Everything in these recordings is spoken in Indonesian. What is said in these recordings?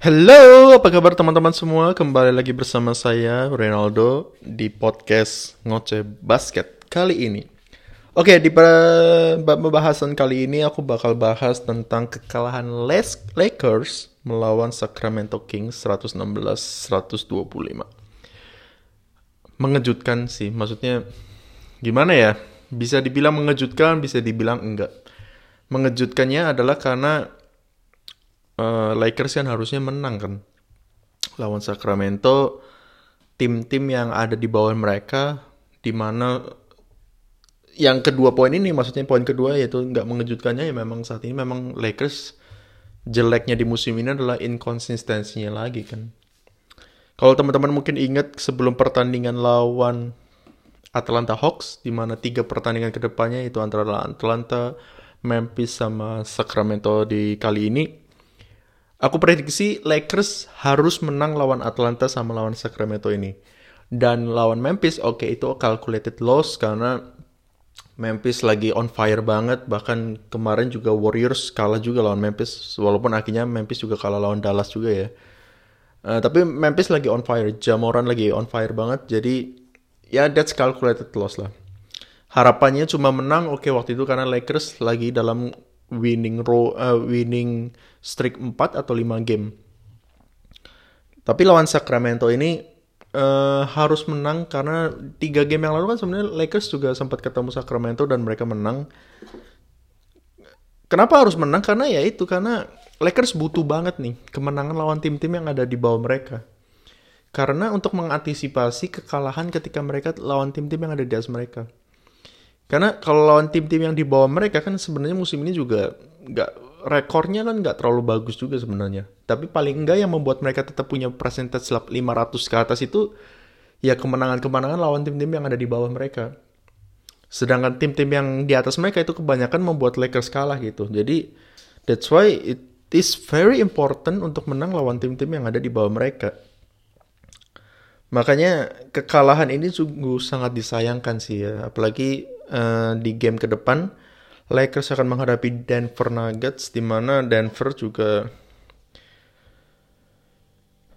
Halo, apa kabar teman-teman semua? Kembali lagi bersama saya, Ronaldo, di podcast Ngoceh Basket kali ini. Oke, di pembahasan kali ini aku bakal bahas tentang kekalahan Les Lakers melawan Sacramento Kings 116-125. Mengejutkan sih, maksudnya gimana ya? Bisa dibilang mengejutkan, bisa dibilang enggak. Mengejutkannya adalah karena uh, Lakers kan harusnya menang kan? Lawan Sacramento tim-tim yang ada di bawah mereka di mana yang kedua poin ini maksudnya poin kedua yaitu nggak mengejutkannya ya memang saat ini memang Lakers jeleknya di musim ini adalah inkonsistensinya lagi kan? Kalau teman-teman mungkin ingat sebelum pertandingan lawan Atlanta Hawks di mana tiga pertandingan ke depannya itu antara Atlanta, Memphis sama Sacramento di kali ini Aku prediksi Lakers harus menang lawan Atlanta sama lawan Sacramento ini. Dan lawan Memphis, oke okay, itu calculated loss karena Memphis lagi on fire banget. Bahkan kemarin juga Warriors kalah juga lawan Memphis. Walaupun akhirnya Memphis juga kalah lawan Dallas juga ya. Uh, tapi Memphis lagi on fire, Jamoran lagi on fire banget. Jadi ya that's calculated loss lah. Harapannya cuma menang oke okay, waktu itu karena Lakers lagi dalam winning row uh, winning streak 4 atau 5 game. Tapi lawan Sacramento ini uh, harus menang karena tiga game yang lalu kan sebenarnya Lakers juga sempat ketemu Sacramento dan mereka menang. Kenapa harus menang? Karena ya itu karena Lakers butuh banget nih kemenangan lawan tim-tim yang ada di bawah mereka. Karena untuk mengantisipasi kekalahan ketika mereka lawan tim-tim yang ada di atas mereka. Karena kalau lawan tim-tim yang di bawah mereka kan sebenarnya musim ini juga nggak rekornya kan nggak terlalu bagus juga sebenarnya. Tapi paling enggak yang membuat mereka tetap punya persentase 500 ke atas itu ya kemenangan-kemenangan lawan tim-tim yang ada di bawah mereka. Sedangkan tim-tim yang di atas mereka itu kebanyakan membuat Lakers kalah gitu. Jadi that's why it is very important untuk menang lawan tim-tim yang ada di bawah mereka. Makanya kekalahan ini sungguh sangat disayangkan sih ya, apalagi uh, di game ke depan Lakers akan menghadapi Denver Nuggets di mana Denver juga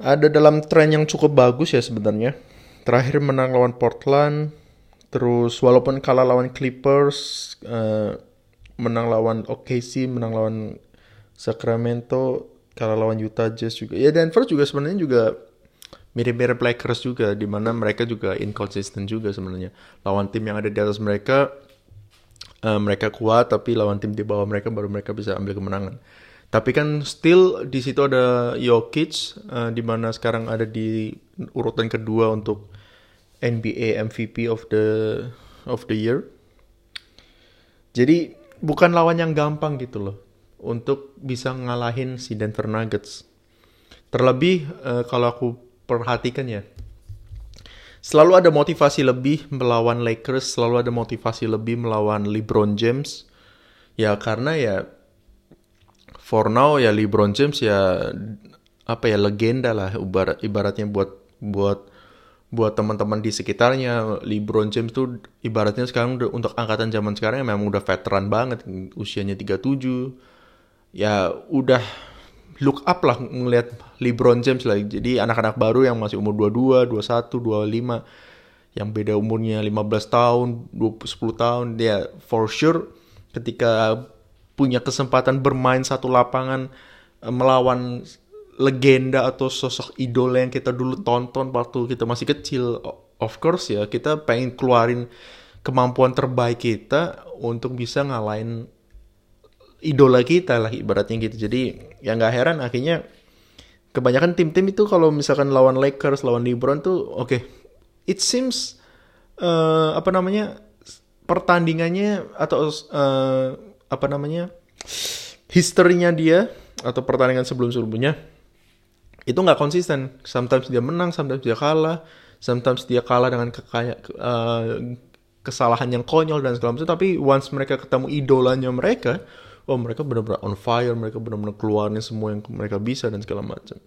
ada dalam tren yang cukup bagus ya sebenarnya. Terakhir menang lawan Portland, terus walaupun kalah lawan Clippers, uh, menang lawan OKC, menang lawan Sacramento, kalah lawan Utah Jazz juga. Ya Denver juga sebenarnya juga mirip-mirip Lakers juga di mana mereka juga inconsistent juga sebenarnya. Lawan tim yang ada di atas mereka uh, mereka kuat tapi lawan tim di bawah mereka baru mereka bisa ambil kemenangan. Tapi kan still di situ ada Jokic uh, di mana sekarang ada di urutan kedua untuk NBA MVP of the of the year. Jadi bukan lawan yang gampang gitu loh untuk bisa ngalahin si Denver Nuggets. Terlebih uh, kalau aku perhatikan ya. Selalu ada motivasi lebih melawan Lakers, selalu ada motivasi lebih melawan LeBron James. Ya karena ya for now ya LeBron James ya apa ya legenda lah ibarat ibaratnya buat buat buat teman-teman di sekitarnya LeBron James tuh ibaratnya sekarang udah, untuk angkatan zaman sekarang ya memang udah veteran banget usianya 37 ya udah look up lah ngelihat LeBron James lah. Jadi anak-anak baru yang masih umur 22, 21, 25 yang beda umurnya 15 tahun, 20, 10 tahun dia for sure ketika punya kesempatan bermain satu lapangan eh, melawan legenda atau sosok idola yang kita dulu tonton waktu kita masih kecil of course ya kita pengen keluarin kemampuan terbaik kita untuk bisa ngalahin idola kita lah ibaratnya gitu. Jadi ya nggak heran akhirnya kebanyakan tim-tim itu kalau misalkan lawan Lakers, lawan LeBron tuh oke. Okay, it seems uh, apa namanya pertandingannya atau uh, apa namanya historinya dia atau pertandingan sebelum-sebelumnya itu nggak konsisten. Sometimes dia menang, sometimes dia kalah, sometimes dia kalah dengan kekaya, uh, kesalahan yang konyol dan segala macam. Tapi once mereka ketemu idolanya mereka, oh mereka benar-benar on fire mereka benar-benar keluarnya semua yang mereka bisa dan segala macam.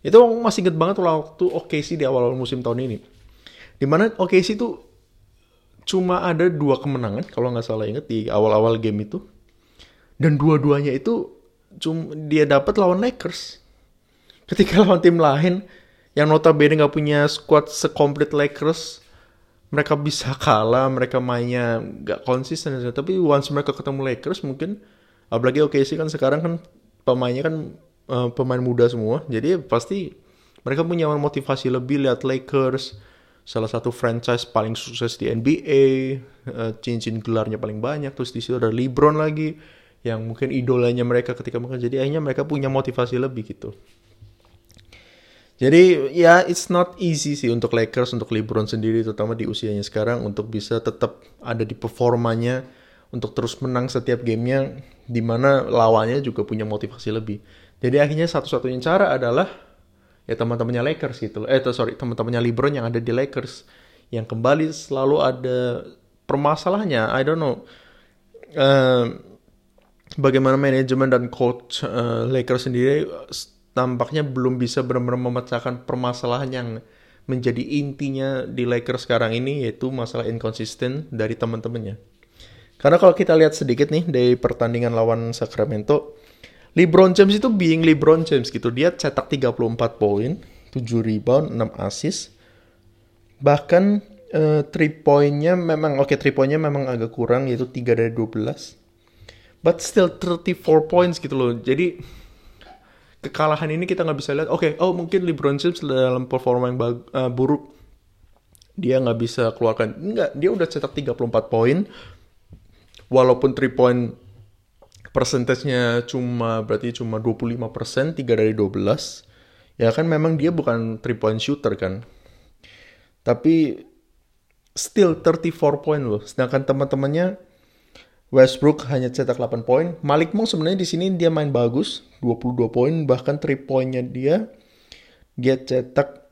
Itu masih inget banget waktu OKC di awal-awal musim tahun ini. Di mana OKC itu cuma ada dua kemenangan kalau nggak salah inget di awal-awal game itu. Dan dua-duanya itu cuma dia dapat lawan Lakers. Ketika lawan tim lain yang notabene nggak punya squad sekomplit Lakers mereka bisa kalah mereka mainnya nggak konsisten tapi once mereka ketemu Lakers mungkin apalagi sih kan sekarang kan pemainnya kan uh, pemain muda semua. Jadi pasti mereka punya motivasi lebih lihat Lakers salah satu franchise paling sukses di NBA uh, cincin gelarnya paling banyak terus di situ ada LeBron lagi yang mungkin idolanya mereka ketika mereka jadi akhirnya mereka punya motivasi lebih gitu jadi ya it's not easy sih untuk Lakers untuk LeBron sendiri terutama di usianya sekarang untuk bisa tetap ada di performanya untuk terus menang setiap gamenya di mana lawannya juga punya motivasi lebih. Jadi akhirnya satu-satunya cara adalah ya teman-temannya Lakers gitu. Eh sorry teman-temannya LeBron yang ada di Lakers yang kembali selalu ada permasalahannya. I don't know. Uh, bagaimana manajemen dan coach uh, Lakers sendiri tampaknya belum bisa benar-benar memecahkan permasalahan yang menjadi intinya di Lakers sekarang ini yaitu masalah inkonsisten dari teman-temannya. Karena kalau kita lihat sedikit nih dari pertandingan lawan Sacramento, LeBron James itu being LeBron James gitu. Dia cetak 34 poin, 7 rebound, 6 assist. Bahkan uh, three pointnya memang oke okay, three pointnya memang agak kurang yaitu 3 dari 12. But still 34 points gitu loh. Jadi kekalahan ini kita nggak bisa lihat. Oke okay, oh mungkin LeBron James dalam performa yang uh, buruk dia nggak bisa keluarkan. Enggak dia udah cetak 34 poin. Walaupun 3 point persentasenya cuma berarti cuma 25 persen 3 dari 12 ya kan memang dia bukan 3 point shooter kan? Tapi still 34 point loh. Sedangkan teman-temannya Westbrook hanya cetak 8 poin. Malik Monk sebenarnya di sini dia main bagus, 22 poin, bahkan 3 poinnya dia dia cetak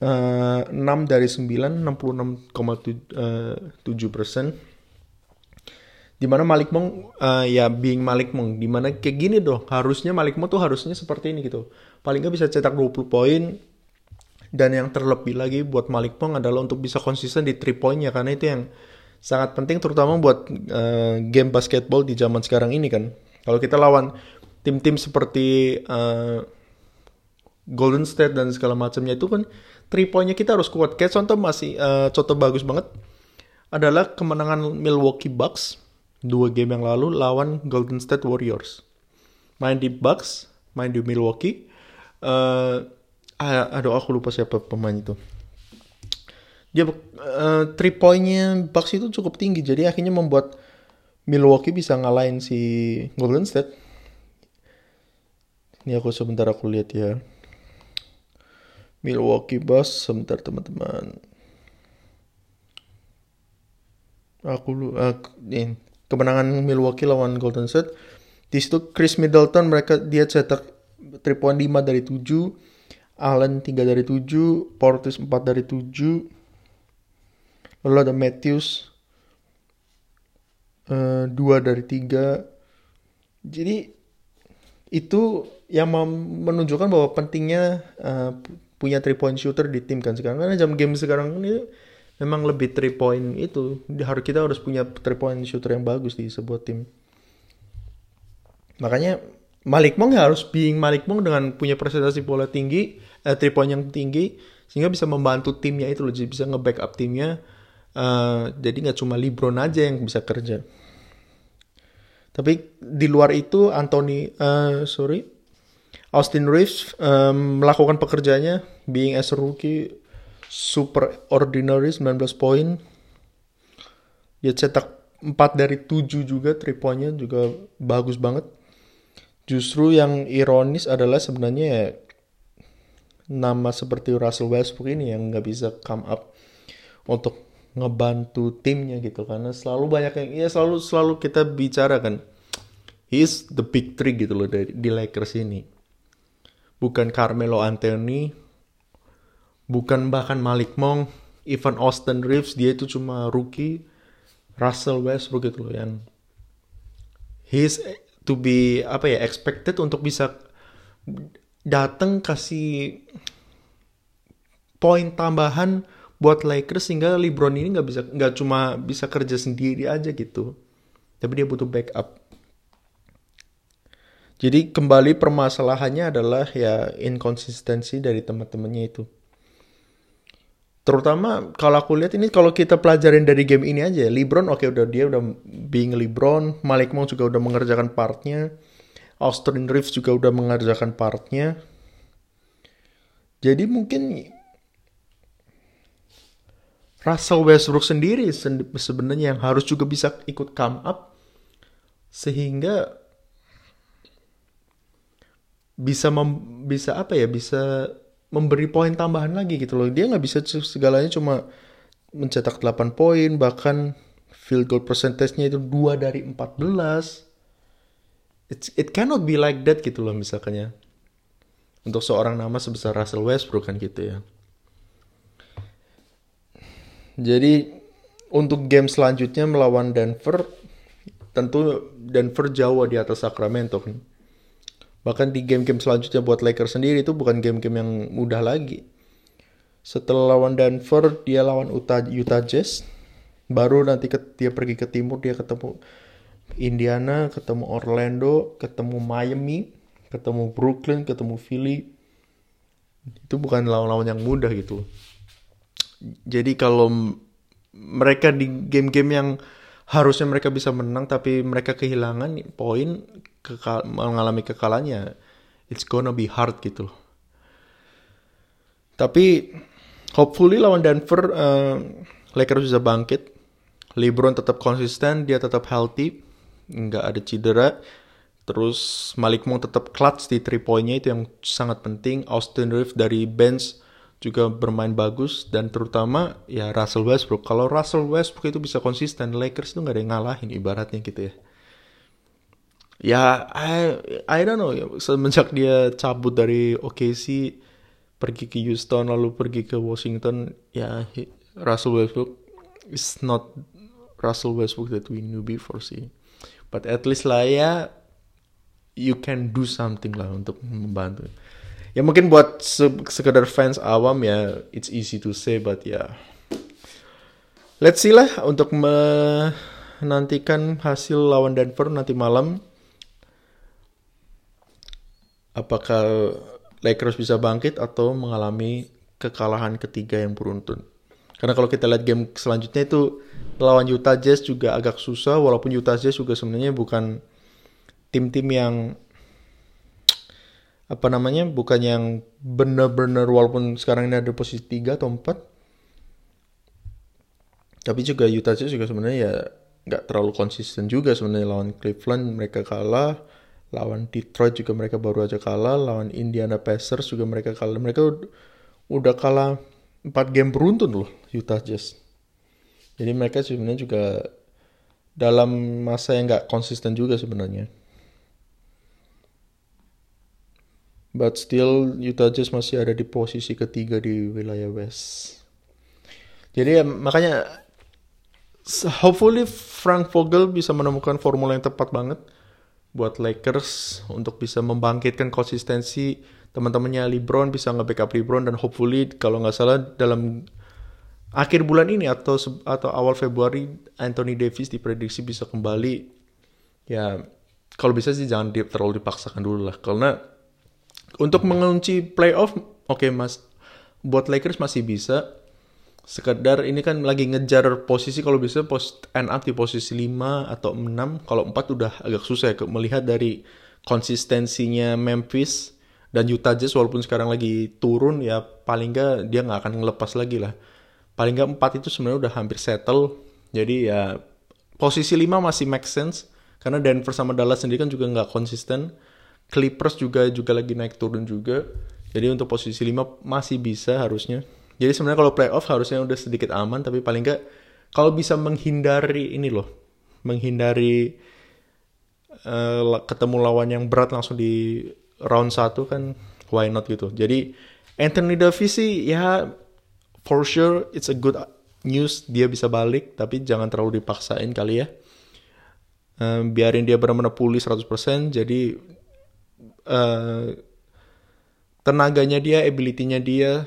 uh, eh, 6 dari 9, 66,7 persen. Di mana Malik Monk uh, ya being Malik Monk, di mana kayak gini dong, harusnya Malik Monk tuh harusnya seperti ini gitu. Paling nggak bisa cetak 20 poin, dan yang terlebih lagi buat Malik Monk adalah untuk bisa konsisten di 3 poinnya, karena itu yang sangat penting terutama buat uh, game basketball di zaman sekarang ini kan. Kalau kita lawan tim-tim seperti uh, Golden State dan segala macamnya itu kan three pointnya kita harus kuat. Kayak contoh masih uh, contoh bagus banget adalah kemenangan Milwaukee Bucks dua game yang lalu lawan Golden State Warriors. Main di Bucks, main di Milwaukee. Uh, aduh aku lupa siapa pemain itu dia uh, three pointnya Bucks itu cukup tinggi. Jadi akhirnya membuat Milwaukee bisa ngalahin si Golden State. Ini aku sebentar aku lihat ya. Milwaukee Bucks sebentar teman-teman. Aku uh, ini kemenangan Milwaukee lawan Golden State. Di situ Chris Middleton mereka dia cetak 3.5 dari 7 Allen 3 dari 7 Portis 4 dari 7 lalu ada Matthews uh, dua dari tiga. Jadi itu yang menunjukkan bahwa pentingnya uh, punya three point shooter di tim kan sekarang. Karena jam game sekarang ini memang lebih three point itu harus kita harus punya three point shooter yang bagus di sebuah tim. Makanya Malik Monk harus being Malik Monk dengan punya presentasi bola tinggi, eh, three point yang tinggi, sehingga bisa membantu timnya itu loh, bisa nge-backup timnya Uh, jadi nggak cuma LeBron aja yang bisa kerja. Tapi di luar itu Anthony, uh, sorry, Austin Reeves um, melakukan pekerjaannya, being as a rookie, super ordinary 19 poin. Dia cetak 4 dari 7 juga, 3 poinnya juga bagus banget. Justru yang ironis adalah sebenarnya ya, nama seperti Russell Westbrook ini yang nggak bisa come up untuk ngebantu timnya gitu. Karena selalu banyak yang ya selalu selalu kita bicara kan he's the big three gitu loh dari di Lakers ini. Bukan Carmelo Anthony bukan bahkan Malik Monk even Austin Reeves dia itu cuma rookie Russell Westbrook gitu loh yang he's to be apa ya expected untuk bisa datang kasih poin tambahan buat Lakers sehingga LeBron ini nggak bisa nggak cuma bisa kerja sendiri aja gitu tapi dia butuh backup Jadi kembali permasalahannya adalah ya inkonsistensi dari teman-temannya itu. Terutama kalau aku lihat ini kalau kita pelajarin dari game ini aja, LeBron oke okay, udah dia udah being LeBron, Malik Monk juga udah mengerjakan partnya, Austin Reeves juga udah mengerjakan partnya. Jadi mungkin Russell Westbrook sendiri sebenarnya yang harus juga bisa ikut come up sehingga bisa mem, bisa apa ya bisa memberi poin tambahan lagi gitu loh. Dia nggak bisa segalanya cuma mencetak 8 poin bahkan field goal percentage-nya itu 2 dari 14 It's, it cannot be like that gitu loh misalkannya. Untuk seorang nama sebesar Russell Westbrook kan gitu ya jadi untuk game selanjutnya melawan Denver tentu Denver jauh di atas Sacramento kan Bahkan di game-game selanjutnya buat Lakers sendiri itu bukan game-game yang mudah lagi. Setelah lawan Denver, dia lawan Utah, Utah Jazz. Baru nanti ke, dia pergi ke timur, dia ketemu Indiana, ketemu Orlando, ketemu Miami, ketemu Brooklyn, ketemu Philly. Itu bukan lawan-lawan yang mudah gitu. Jadi kalau mereka di game-game yang harusnya mereka bisa menang tapi mereka kehilangan poin kekal mengalami kekalahannya it's gonna be hard gitu loh. Tapi hopefully lawan Denver uh, Lakers bisa bangkit. LeBron tetap konsisten, dia tetap healthy, nggak ada cedera. Terus Malik Monk tetap clutch di three pointnya itu yang sangat penting. Austin Reeves dari bench juga bermain bagus dan terutama ya Russell Westbrook. Kalau Russell Westbrook itu bisa konsisten, Lakers itu nggak ada yang ngalahin ibaratnya gitu ya. Ya I I don't know. Semenjak dia cabut dari OKC pergi ke Houston lalu pergi ke Washington ya Russell Westbrook is not Russell Westbrook that we knew before sih. But at least lah ya you can do something lah untuk membantu ya mungkin buat se sekedar fans awam ya it's easy to say but ya yeah. let's see lah untuk menantikan hasil lawan Denver nanti malam apakah Lakers bisa bangkit atau mengalami kekalahan ketiga yang beruntun. Karena kalau kita lihat game selanjutnya itu lawan Utah Jazz juga agak susah walaupun Utah Jazz juga sebenarnya bukan tim-tim yang apa namanya bukan yang benar-benar walaupun sekarang ini ada posisi 3 atau 4 tapi juga Utah Jazz juga sebenarnya ya nggak terlalu konsisten juga sebenarnya lawan Cleveland mereka kalah. Lawan Detroit juga mereka baru aja kalah. Lawan Indiana Pacers juga mereka kalah. Mereka udah kalah 4 game beruntun loh Utah Jazz. Jadi mereka sebenarnya juga dalam masa yang nggak konsisten juga sebenarnya but still Utah Jazz masih ada di posisi ketiga di wilayah West. Jadi ya makanya hopefully Frank Vogel bisa menemukan formula yang tepat banget buat Lakers untuk bisa membangkitkan konsistensi teman-temannya LeBron bisa nge-backup LeBron dan hopefully kalau nggak salah dalam akhir bulan ini atau atau awal Februari Anthony Davis diprediksi bisa kembali. Ya kalau bisa sih jangan terlalu dipaksakan dulu lah karena untuk mengunci playoff oke okay, mas. Buat Lakers masih bisa. Sekedar ini kan lagi ngejar posisi kalau bisa post end up di posisi 5 atau 6 kalau 4 udah agak susah ya melihat dari konsistensinya Memphis dan Utah Jazz walaupun sekarang lagi turun ya paling nggak dia nggak akan ngelepas lagi lah. Paling nggak 4 itu sebenarnya udah hampir settle. Jadi ya posisi 5 masih make sense karena Denver sama Dallas sendiri kan juga nggak konsisten Clippers juga juga lagi naik turun juga jadi untuk posisi 5 masih bisa harusnya jadi sebenarnya kalau playoff harusnya udah sedikit aman, tapi paling nggak kalau bisa menghindari ini loh, menghindari uh, ketemu lawan yang berat langsung di round 1 kan why not gitu. Jadi Anthony Davis sih ya for sure it's a good news dia bisa balik, tapi jangan terlalu dipaksain kali ya. Uh, biarin dia benar-benar pulih 100%, jadi uh, tenaganya dia, ability-nya dia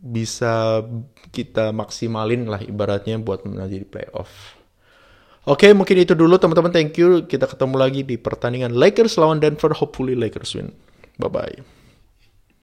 bisa kita maksimalin lah ibaratnya buat menjadi playoff. Oke, mungkin itu dulu teman-teman. Thank you. Kita ketemu lagi di pertandingan Lakers lawan Denver. Hopefully Lakers win. Bye-bye.